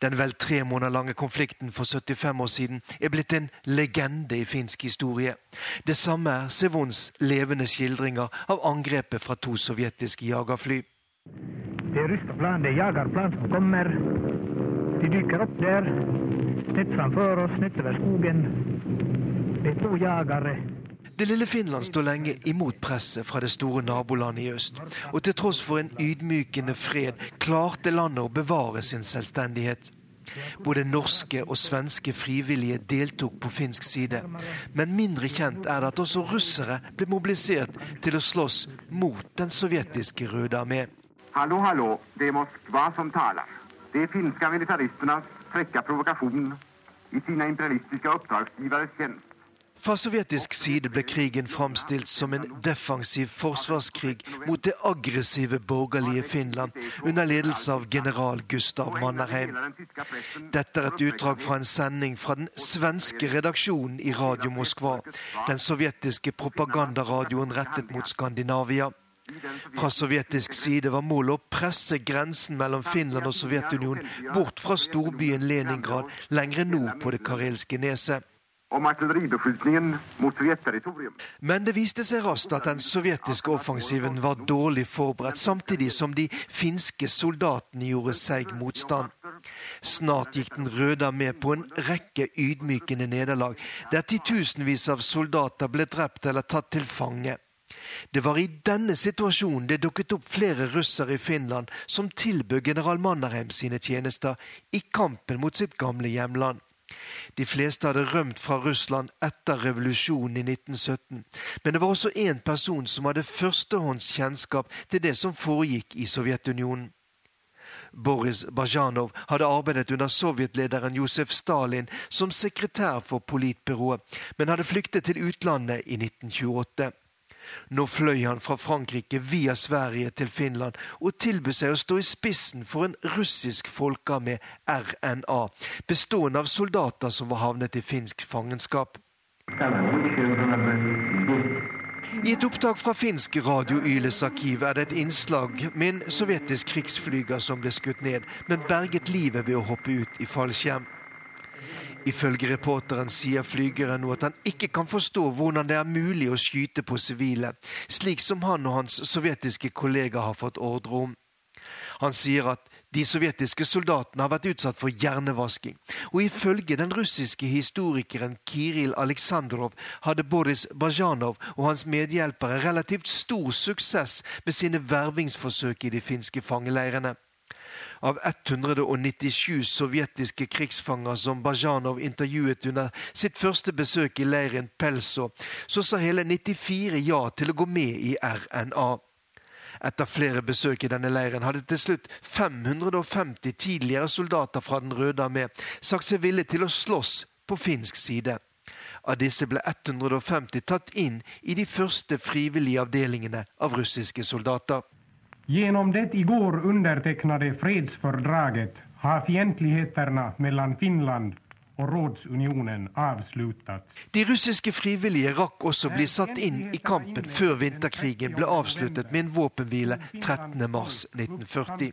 Den vel tre måneder lange konflikten for 75 år siden er blitt en legende i finsk historie. Det samme er Sivons levende skildringer av angrepet fra to sovjetiske jagerfly. Det ryska plan, er jagerplan som kommer. De dyker opp der, nett framfor oss, nedover skogen. Det er to jagere. Det lille Finland står lenge imot presset fra det store nabolandet i øst. Og til tross for en ydmykende fred klarte landet å bevare sin selvstendighet. Både norske og svenske frivillige deltok på finsk side. Men mindre kjent er det at også russere ble mobilisert til å slåss mot den sovjetiske Røde armé. Hallo, hallo, det er Moskva som taler. De finska militaristernas fräcka provokation i sine imperialistiske oppdragsgiveres tjänst. Fra sovjetisk side ble krigen framstilt som en defensiv forsvarskrig mot det aggressive borgerlige Finland under ledelse av general Gustav Mannerheim. Dette er et utdrag fra en sending fra den svenske redaksjonen i Radio Moskva, den sovjetiske propagandaradioen rettet mot Skandinavia. Fra sovjetisk side var målet å presse grensen mellom Finland og Sovjetunionen bort fra storbyen Leningrad lengre nord på det karelske neset. Men det viste seg raskt at den sovjetiske offensiven var dårlig forberedt, samtidig som de finske soldatene gjorde seig motstand. Snart gikk Den røde med på en rekke ydmykende nederlag, der titusenvis av soldater ble drept eller tatt til fange. Det var i denne situasjonen det dukket opp flere russere i Finland som tilbød general Mannerheim sine tjenester i kampen mot sitt gamle hjemland. De fleste hadde rømt fra Russland etter revolusjonen i 1917, men det var også én person som hadde førstehånds kjennskap til det som foregikk i Sovjetunionen. Boris Bajanov hadde arbeidet under sovjetlederen Josef Stalin som sekretær for politbyrået, men hadde flyktet til utlandet i 1928. Nå fløy han fra Frankrike via Sverige til Finland og tilbød seg å stå i spissen for en russisk folkearmé, RNA, bestående av soldater som var havnet i finsk fangenskap. I et opptak fra finsk Radio Yles arkiv er det et innslag med en sovjetisk krigsflyger som ble skutt ned, men berget livet ved å hoppe ut i fallskjerm. Ifølge reporteren sier flygeren nå at han ikke kan forstå hvordan det er mulig å skyte på sivile, slik som han og hans sovjetiske kollega har fått ordre om. Han sier at De sovjetiske soldatene har vært utsatt for hjernevasking. Og ifølge den russiske historikeren Kiril Aleksandrov hadde Boris Bajanov og hans medhjelpere relativt stor suksess med sine vervingsforsøk i de finske fangeleirene. Av 197 sovjetiske krigsfanger som Bajanov intervjuet under sitt første besøk i leiren Pelso, så sa hele 94 ja til å gå med i RNA. Etter flere besøk i denne leiren hadde til slutt 550 tidligere soldater fra Den røde armé sagt seg villige til å slåss på finsk side. Av disse ble 150 tatt inn i de første frivillige avdelingene av russiske soldater. Genom det i går undertecknade fredsfördraget har fientligheterna mellan Finland og rådsunionen avsluttet. De russiske frivillige rakk også bli satt inn i kampen før vinterkrigen ble avsluttet med en våpenhvile 13.3.1940.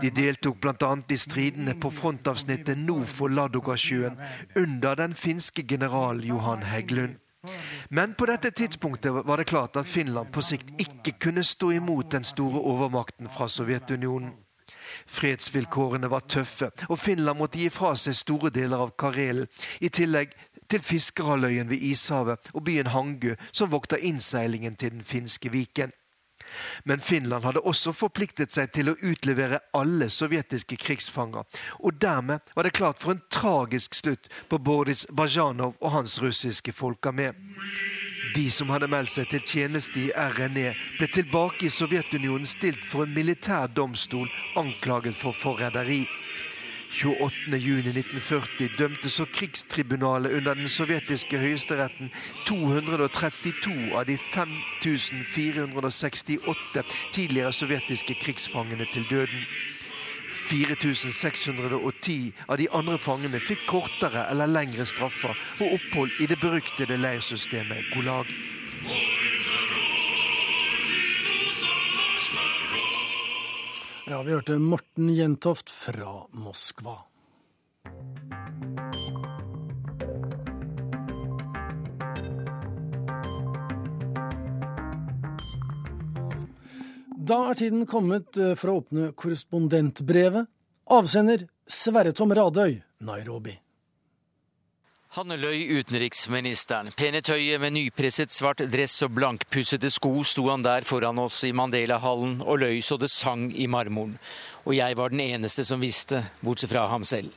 De deltok bl.a. i stridene på frontavsnittet nord for Ladogasjøen under den finske general Johan Heggelund. Men på dette tidspunktet var det klart at Finland på sikt ikke kunne stå imot den store overmakten fra Sovjetunionen. Fredsvilkårene var tøffe, og Finland måtte gi fra seg store deler av Karelen, i tillegg til fiskerhalvøyen ved Ishavet og byen Hangö, som vokta innseilingen til den finske viken. Men Finland hadde også forpliktet seg til å utlevere alle sovjetiske krigsfanger. Og dermed var det klart for en tragisk slutt på Boris Bajanov og hans russiske folkarmé. De som hadde meldt seg til tjeneste i RNE, ble tilbake i Sovjetunionen stilt for en militær domstol anklaget for forræderi. 28.6.1940 dømte så krigstribunalet under den sovjetiske høyesteretten 232 av de 5468 tidligere sovjetiske krigsfangene til døden. 4610 av de andre fangene fikk kortere eller lengre straffer og opphold i det beryktede leirsystemet Gulag. Ja, vi hørte Morten Jentoft fra Moskva. Da er tiden kommet eh, for å åpne korrespondentbrevet. Avsender Sverre Tom Radøy, Nairobi. Hanne Løy, utenriksministeren. Pene tøyet med nypresset svart dress og blankpussede sko sto han der foran oss i Mandela-hallen og løy så det sang i marmoren. Og jeg var den eneste som visste, bortsett fra ham selv.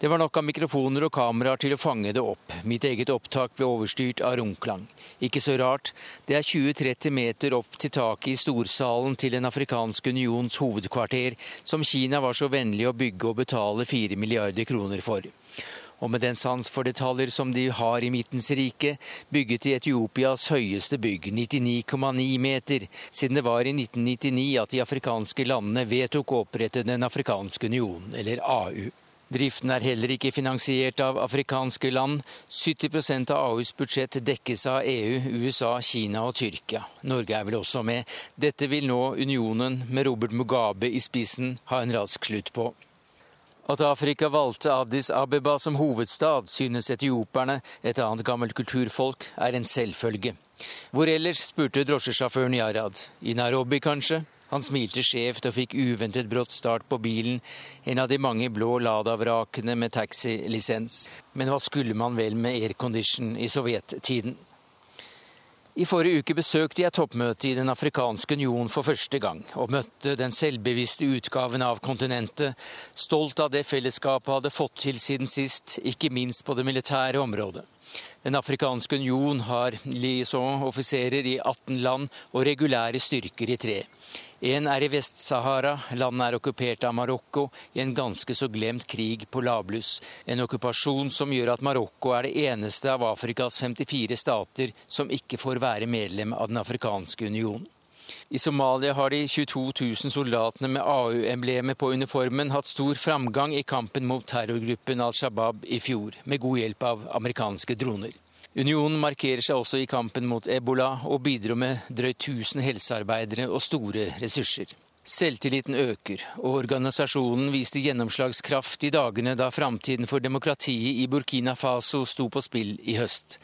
Det var nok av mikrofoner og kameraer til å fange det opp. Mitt eget opptak ble overstyrt av runklang. Ikke så rart, det er 20-30 meter opp til taket i storsalen til Den afrikanske unions hovedkvarter, som Kina var så vennlig å bygge og betale 4 milliarder kroner for. Og med den sans for detaljer som de har i Midtens rike, bygget de Etiopias høyeste bygg, 99,9 meter, siden det var i 1999 at de afrikanske landene vedtok å opprette Den afrikanske union, eller AU. Driften er heller ikke finansiert av afrikanske land. 70% av AUs budsjett dekkes av EU, USA, Kina og Tyrkia. Norge er vel også med. Dette vil nå unionen, med Robert Mugabe i spissen, ha en rask slutt på. At Afrika valgte Addis Abeba som hovedstad, synes etioperne, et annet gammelt kulturfolk, er en selvfølge. Hvor ellers, spurte drosjesjåføren Yarad. I Nairobi, kanskje? Han smilte skjevt og fikk uventet brått start på bilen, en av de mange blå Lada-vrakene med taxilisens. Men hva skulle man vel med aircondition i sovjettiden? I forrige uke besøkte jeg toppmøtet i Den afrikanske union for første gang, og møtte den selvbevisste utgaven av kontinentet, stolt av det fellesskapet hadde fått til siden sist, ikke minst på det militære området. Den afrikanske union har liaison-offiserer i 18 land og regulære styrker i tre. En er i Vest-Sahara, landet er okkupert av Marokko i en ganske så glemt krig på lavbluss. En okkupasjon som gjør at Marokko er det eneste av Afrikas 54 stater som ikke får være medlem av Den afrikanske union. I Somalia har de 22 000 soldatene med AU-emblemet på uniformen hatt stor framgang i kampen mot terrorgruppen Al Shabaab i fjor, med god hjelp av amerikanske droner. Unionen markerer seg også i kampen mot ebola, og bidro med drøyt 1000 helsearbeidere og store ressurser. Selvtilliten øker, og organisasjonen viste gjennomslagskraft i dagene da framtiden for demokratiet i Burkina Faso sto på spill i høst.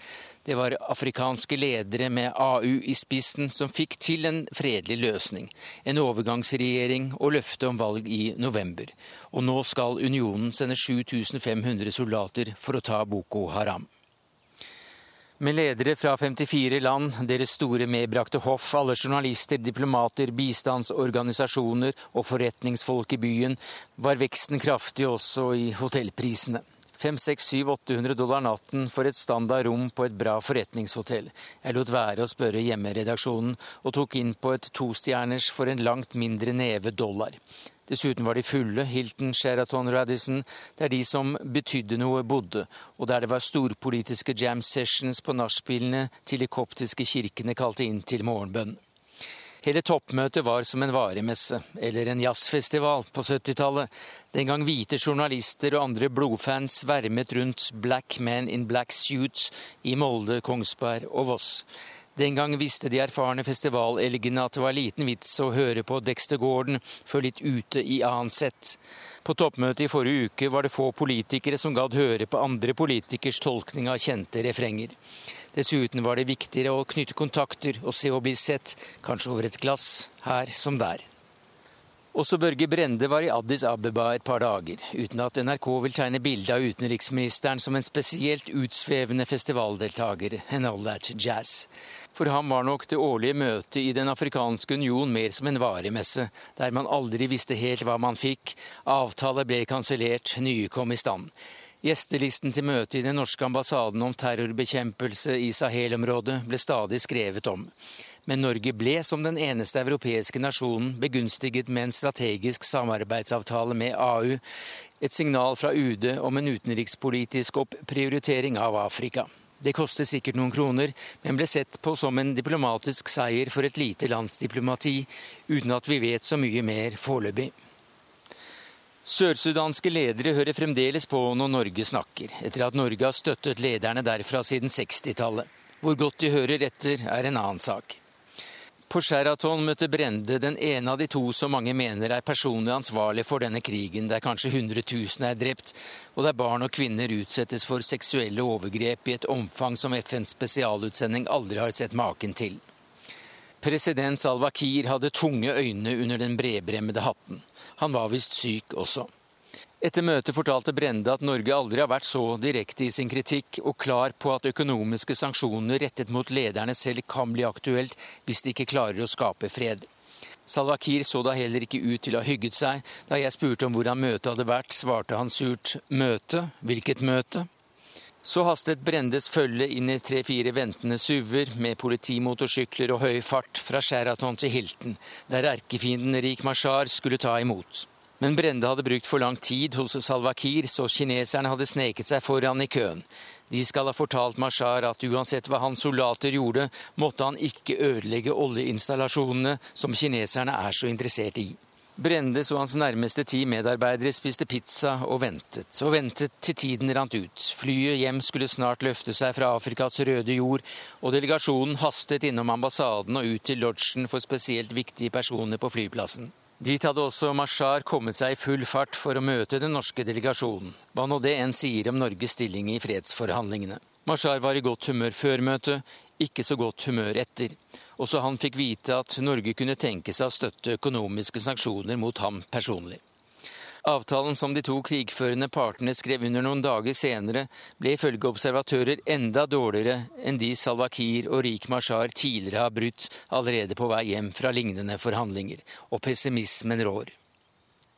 Det var afrikanske ledere med AU i spissen som fikk til en fredelig løsning, en overgangsregjering og løfte om valg i november. Og nå skal unionen sende 7500 soldater for å ta Boko Haram. Med ledere fra 54 land, deres store medbrakte hoff, alle journalister, diplomater, bistandsorganisasjoner og forretningsfolk i byen, var veksten kraftig også i hotellprisene. 500-800 dollar natten for et standard rom på et bra forretningshotell. Jeg lot være å spørre hjemmeredaksjonen, og tok inn på et tostjerners for en langt mindre neve dollar. Dessuten var de fulle, Hilton, Sheraton, Radisson, der de som betydde noe, bodde, og der det var storpolitiske jam sessions på nachspielene til de koptiske kirkene kalte inn til morgenbønn. Hele toppmøtet var som en varemesse, eller en jazzfestival, på 70-tallet, den gang hvite journalister og andre blodfans svermet rundt Black Men in Black Suits i Molde, Kongsberg og Voss. Den gang visste de erfarne festivalelgene at det var liten vits å høre på Dexter Gordon før litt ute i annet sett. På toppmøtet i forrige uke var det få politikere som gadd høre på andre politikers tolkning av kjente refrenger. Dessuten var det viktigere å knytte kontakter og se og bli sett, kanskje over et glass, her som der. Også Børge Brende var i Addis Abeba et par dager, uten at NRK vil tegne bilde av utenriksministeren som en spesielt utsvevende festivaldeltaker, and all that jazz. For ham var nok det årlige møtet i Den afrikanske union mer som en varemesse, der man aldri visste helt hva man fikk, avtaler ble kansellert, nye kom i stand. Gjestelisten til møtet i den norske ambassaden om terrorbekjempelse i Sahel-området ble stadig skrevet om. Men Norge ble som den eneste europeiske nasjonen begunstiget med en strategisk samarbeidsavtale med AU, et signal fra UD om en utenrikspolitisk opprioritering av Afrika. Det kostet sikkert noen kroner, men ble sett på som en diplomatisk seier for et lite lands diplomati, uten at vi vet så mye mer foreløpig. Sørsudanske ledere hører fremdeles på når Norge snakker, etter at Norge har støttet lederne derfra siden 60-tallet. Hvor godt de hører etter, er en annen sak. På Sheraton møtte Brende den ene av de to som mange mener er personlig ansvarlig for denne krigen, der kanskje 100 000 er drept, og der barn og kvinner utsettes for seksuelle overgrep i et omfang som FNs spesialutsending aldri har sett maken til. President Salwa Kiir hadde tunge øyne under den bredbremmede hatten. Han var visst syk også. Etter møtet fortalte Brende at Norge aldri har vært så direkte i sin kritikk og klar på at økonomiske sanksjoner rettet mot lederne selv kan bli aktuelt hvis de ikke klarer å skape fred. Salwa Kiir så da heller ikke ut til å ha hygget seg. Da jeg spurte om hvordan møtet hadde vært, svarte han surt møte? Hvilket møte? Så hastet Brendes følge inn i tre-fire ventende SUV-er med politimotorsykler og høy fart fra Sheraton til Hilton, der erkefienden Rik Mashar skulle ta imot. Men Brende hadde brukt for lang tid hos Salwa Kiir, så kineserne hadde sneket seg foran i køen. De skal ha fortalt Mashar at uansett hva hans soldater gjorde, måtte han ikke ødelegge oljeinstallasjonene som kineserne er så interessert i. Brendes og hans nærmeste ti medarbeidere spiste pizza og ventet, og ventet til tiden rant ut. Flyet hjem skulle snart løfte seg fra Afrikas røde jord, og delegasjonen hastet innom ambassaden og ut til lodgen for spesielt viktige personer på flyplassen. Dit hadde også Mashar kommet seg i full fart for å møte den norske delegasjonen, hva nå det enn sier om Norges stilling i fredsforhandlingene. Mashar var i godt humør før møtet, ikke så godt humør etter. Også han fikk vite at Norge kunne tenke seg å støtte økonomiske sanksjoner mot ham personlig. Avtalen som de to krigførende partene skrev under noen dager senere, ble ifølge observatører enda dårligere enn de Salwa Kiir og Rik Mashar tidligere har brutt allerede på vei hjem fra lignende forhandlinger, og pessimismen rår.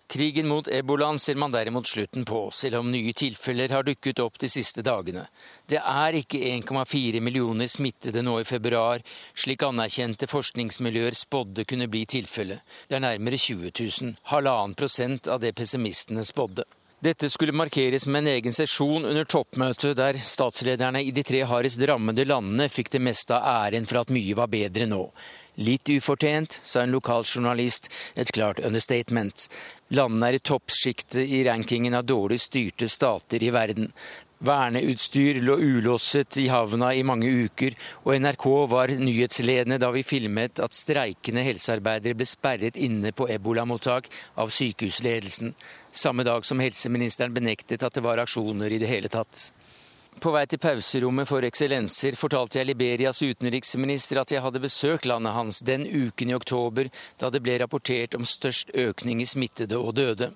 Krigen mot ebolaen ser man derimot slutten på, selv om nye tilfeller har dukket opp de siste dagene. Det er ikke 1,4 millioner smittede nå i februar, slik anerkjente forskningsmiljøer spådde kunne bli tilfellet. Det er nærmere 20 000, halvannen prosent av det pessimistene spådde. Dette skulle markeres med en egen sesjon under toppmøtet, der statslederne i de tre hardest rammede landene fikk det meste av æren for at mye var bedre nå. Litt ufortjent, sa en lokal journalist, et klart understatement. Landene er i toppsjiktet i rankingen av dårlig styrte stater i verden. Verneutstyr lå ulåset i havna i mange uker, og NRK var nyhetsledende da vi filmet at streikende helsearbeidere ble sperret inne på ebolamottak av sykehusledelsen, samme dag som helseministeren benektet at det var aksjoner i det hele tatt. På vei til pauserommet for eksellenser fortalte jeg Liberias utenriksminister at jeg hadde besøkt landet hans den uken i oktober da det ble rapportert om størst økning i smittede og døde.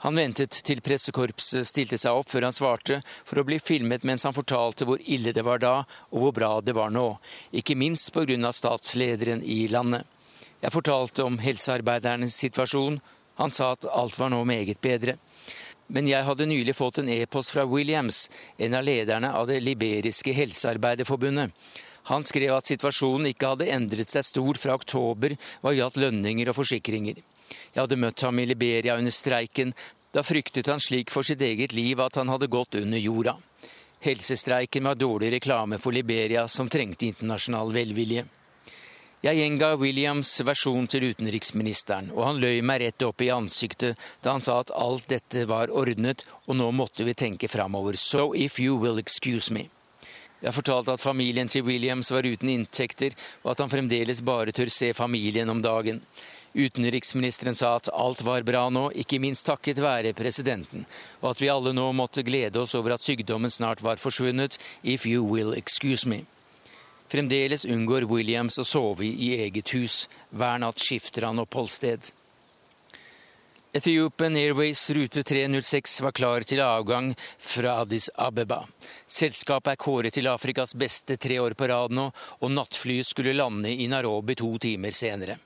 Han ventet til pressekorpset stilte seg opp før han svarte, for å bli filmet mens han fortalte hvor ille det var da, og hvor bra det var nå. Ikke minst pga. statslederen i landet. Jeg fortalte om helsearbeidernes situasjon. Han sa at alt var nå meget bedre. Men jeg hadde nylig fått en e-post fra Williams, en av lederne av det liberiske helsearbeiderforbundet. Han skrev at situasjonen ikke hadde endret seg stort fra oktober hva gjaldt lønninger og forsikringer. Jeg hadde møtt ham i Liberia under streiken. Da fryktet han slik for sitt eget liv at han hadde gått under jorda. Helsestreiken var dårlig reklame for Liberia, som trengte internasjonal velvilje. Jeg gjenga Williams versjon til utenriksministeren, og han løy meg rett opp i ansiktet da han sa at alt dette var ordnet, og nå måtte vi tenke framover. So if you will excuse me. Jeg fortalte at familien til Williams var uten inntekter, og at han fremdeles bare tør se familien om dagen. Utenriksministeren sa at alt var bra nå, ikke minst takket være presidenten, og at vi alle nå måtte glede oss over at sykdommen snart var forsvunnet, if you will excuse me. Fremdeles unngår Williams å sove i eget hus. Hver natt skifter han oppholdssted. Ethiopian Airways rute 306 var klar til avgang fra Addis Abeba. Selskapet er kåret til Afrikas beste tre år på rad nå, og nattflyet skulle lande i Narobi to timer senere.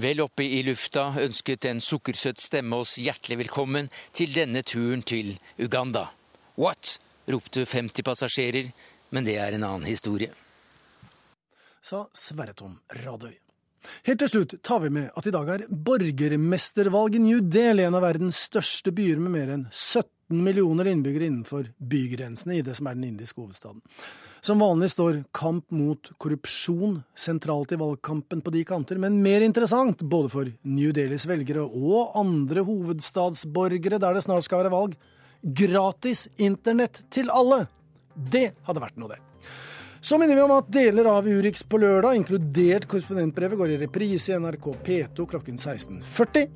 Vel oppe i lufta ønsket en sukkersøt stemme oss hjertelig velkommen til denne turen til Uganda. What? ropte 50 passasjerer, men det er en annen historie sa Sverre Tom Radøy. Helt til slutt tar vi med at i dag er borgermestervalg i New Delhi, en av verdens største byer med mer enn 17 millioner innbyggere innenfor bygrensene i det som er den indiske hovedstaden. Som vanlig står kamp mot korrupsjon sentralt i valgkampen på de kanter, men mer interessant både for New Delhis velgere og andre hovedstadsborgere der det snart skal være valg gratis internett til alle. Det hadde vært noe, det. Så minner vi om at deler av Urix på lørdag, inkludert korrespondentbrevet, går i reprise i NRK P2 klokken 16.40.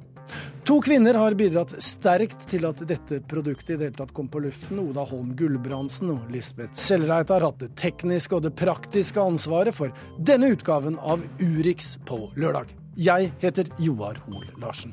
To kvinner har bidratt sterkt til at dette produktet i det hele tatt kom på luften. Oda Holm Gulbrandsen og Lisbeth Selreit har hatt det tekniske og det praktiske ansvaret for denne utgaven av Urix på lørdag. Jeg heter Joar Hoel Larsen.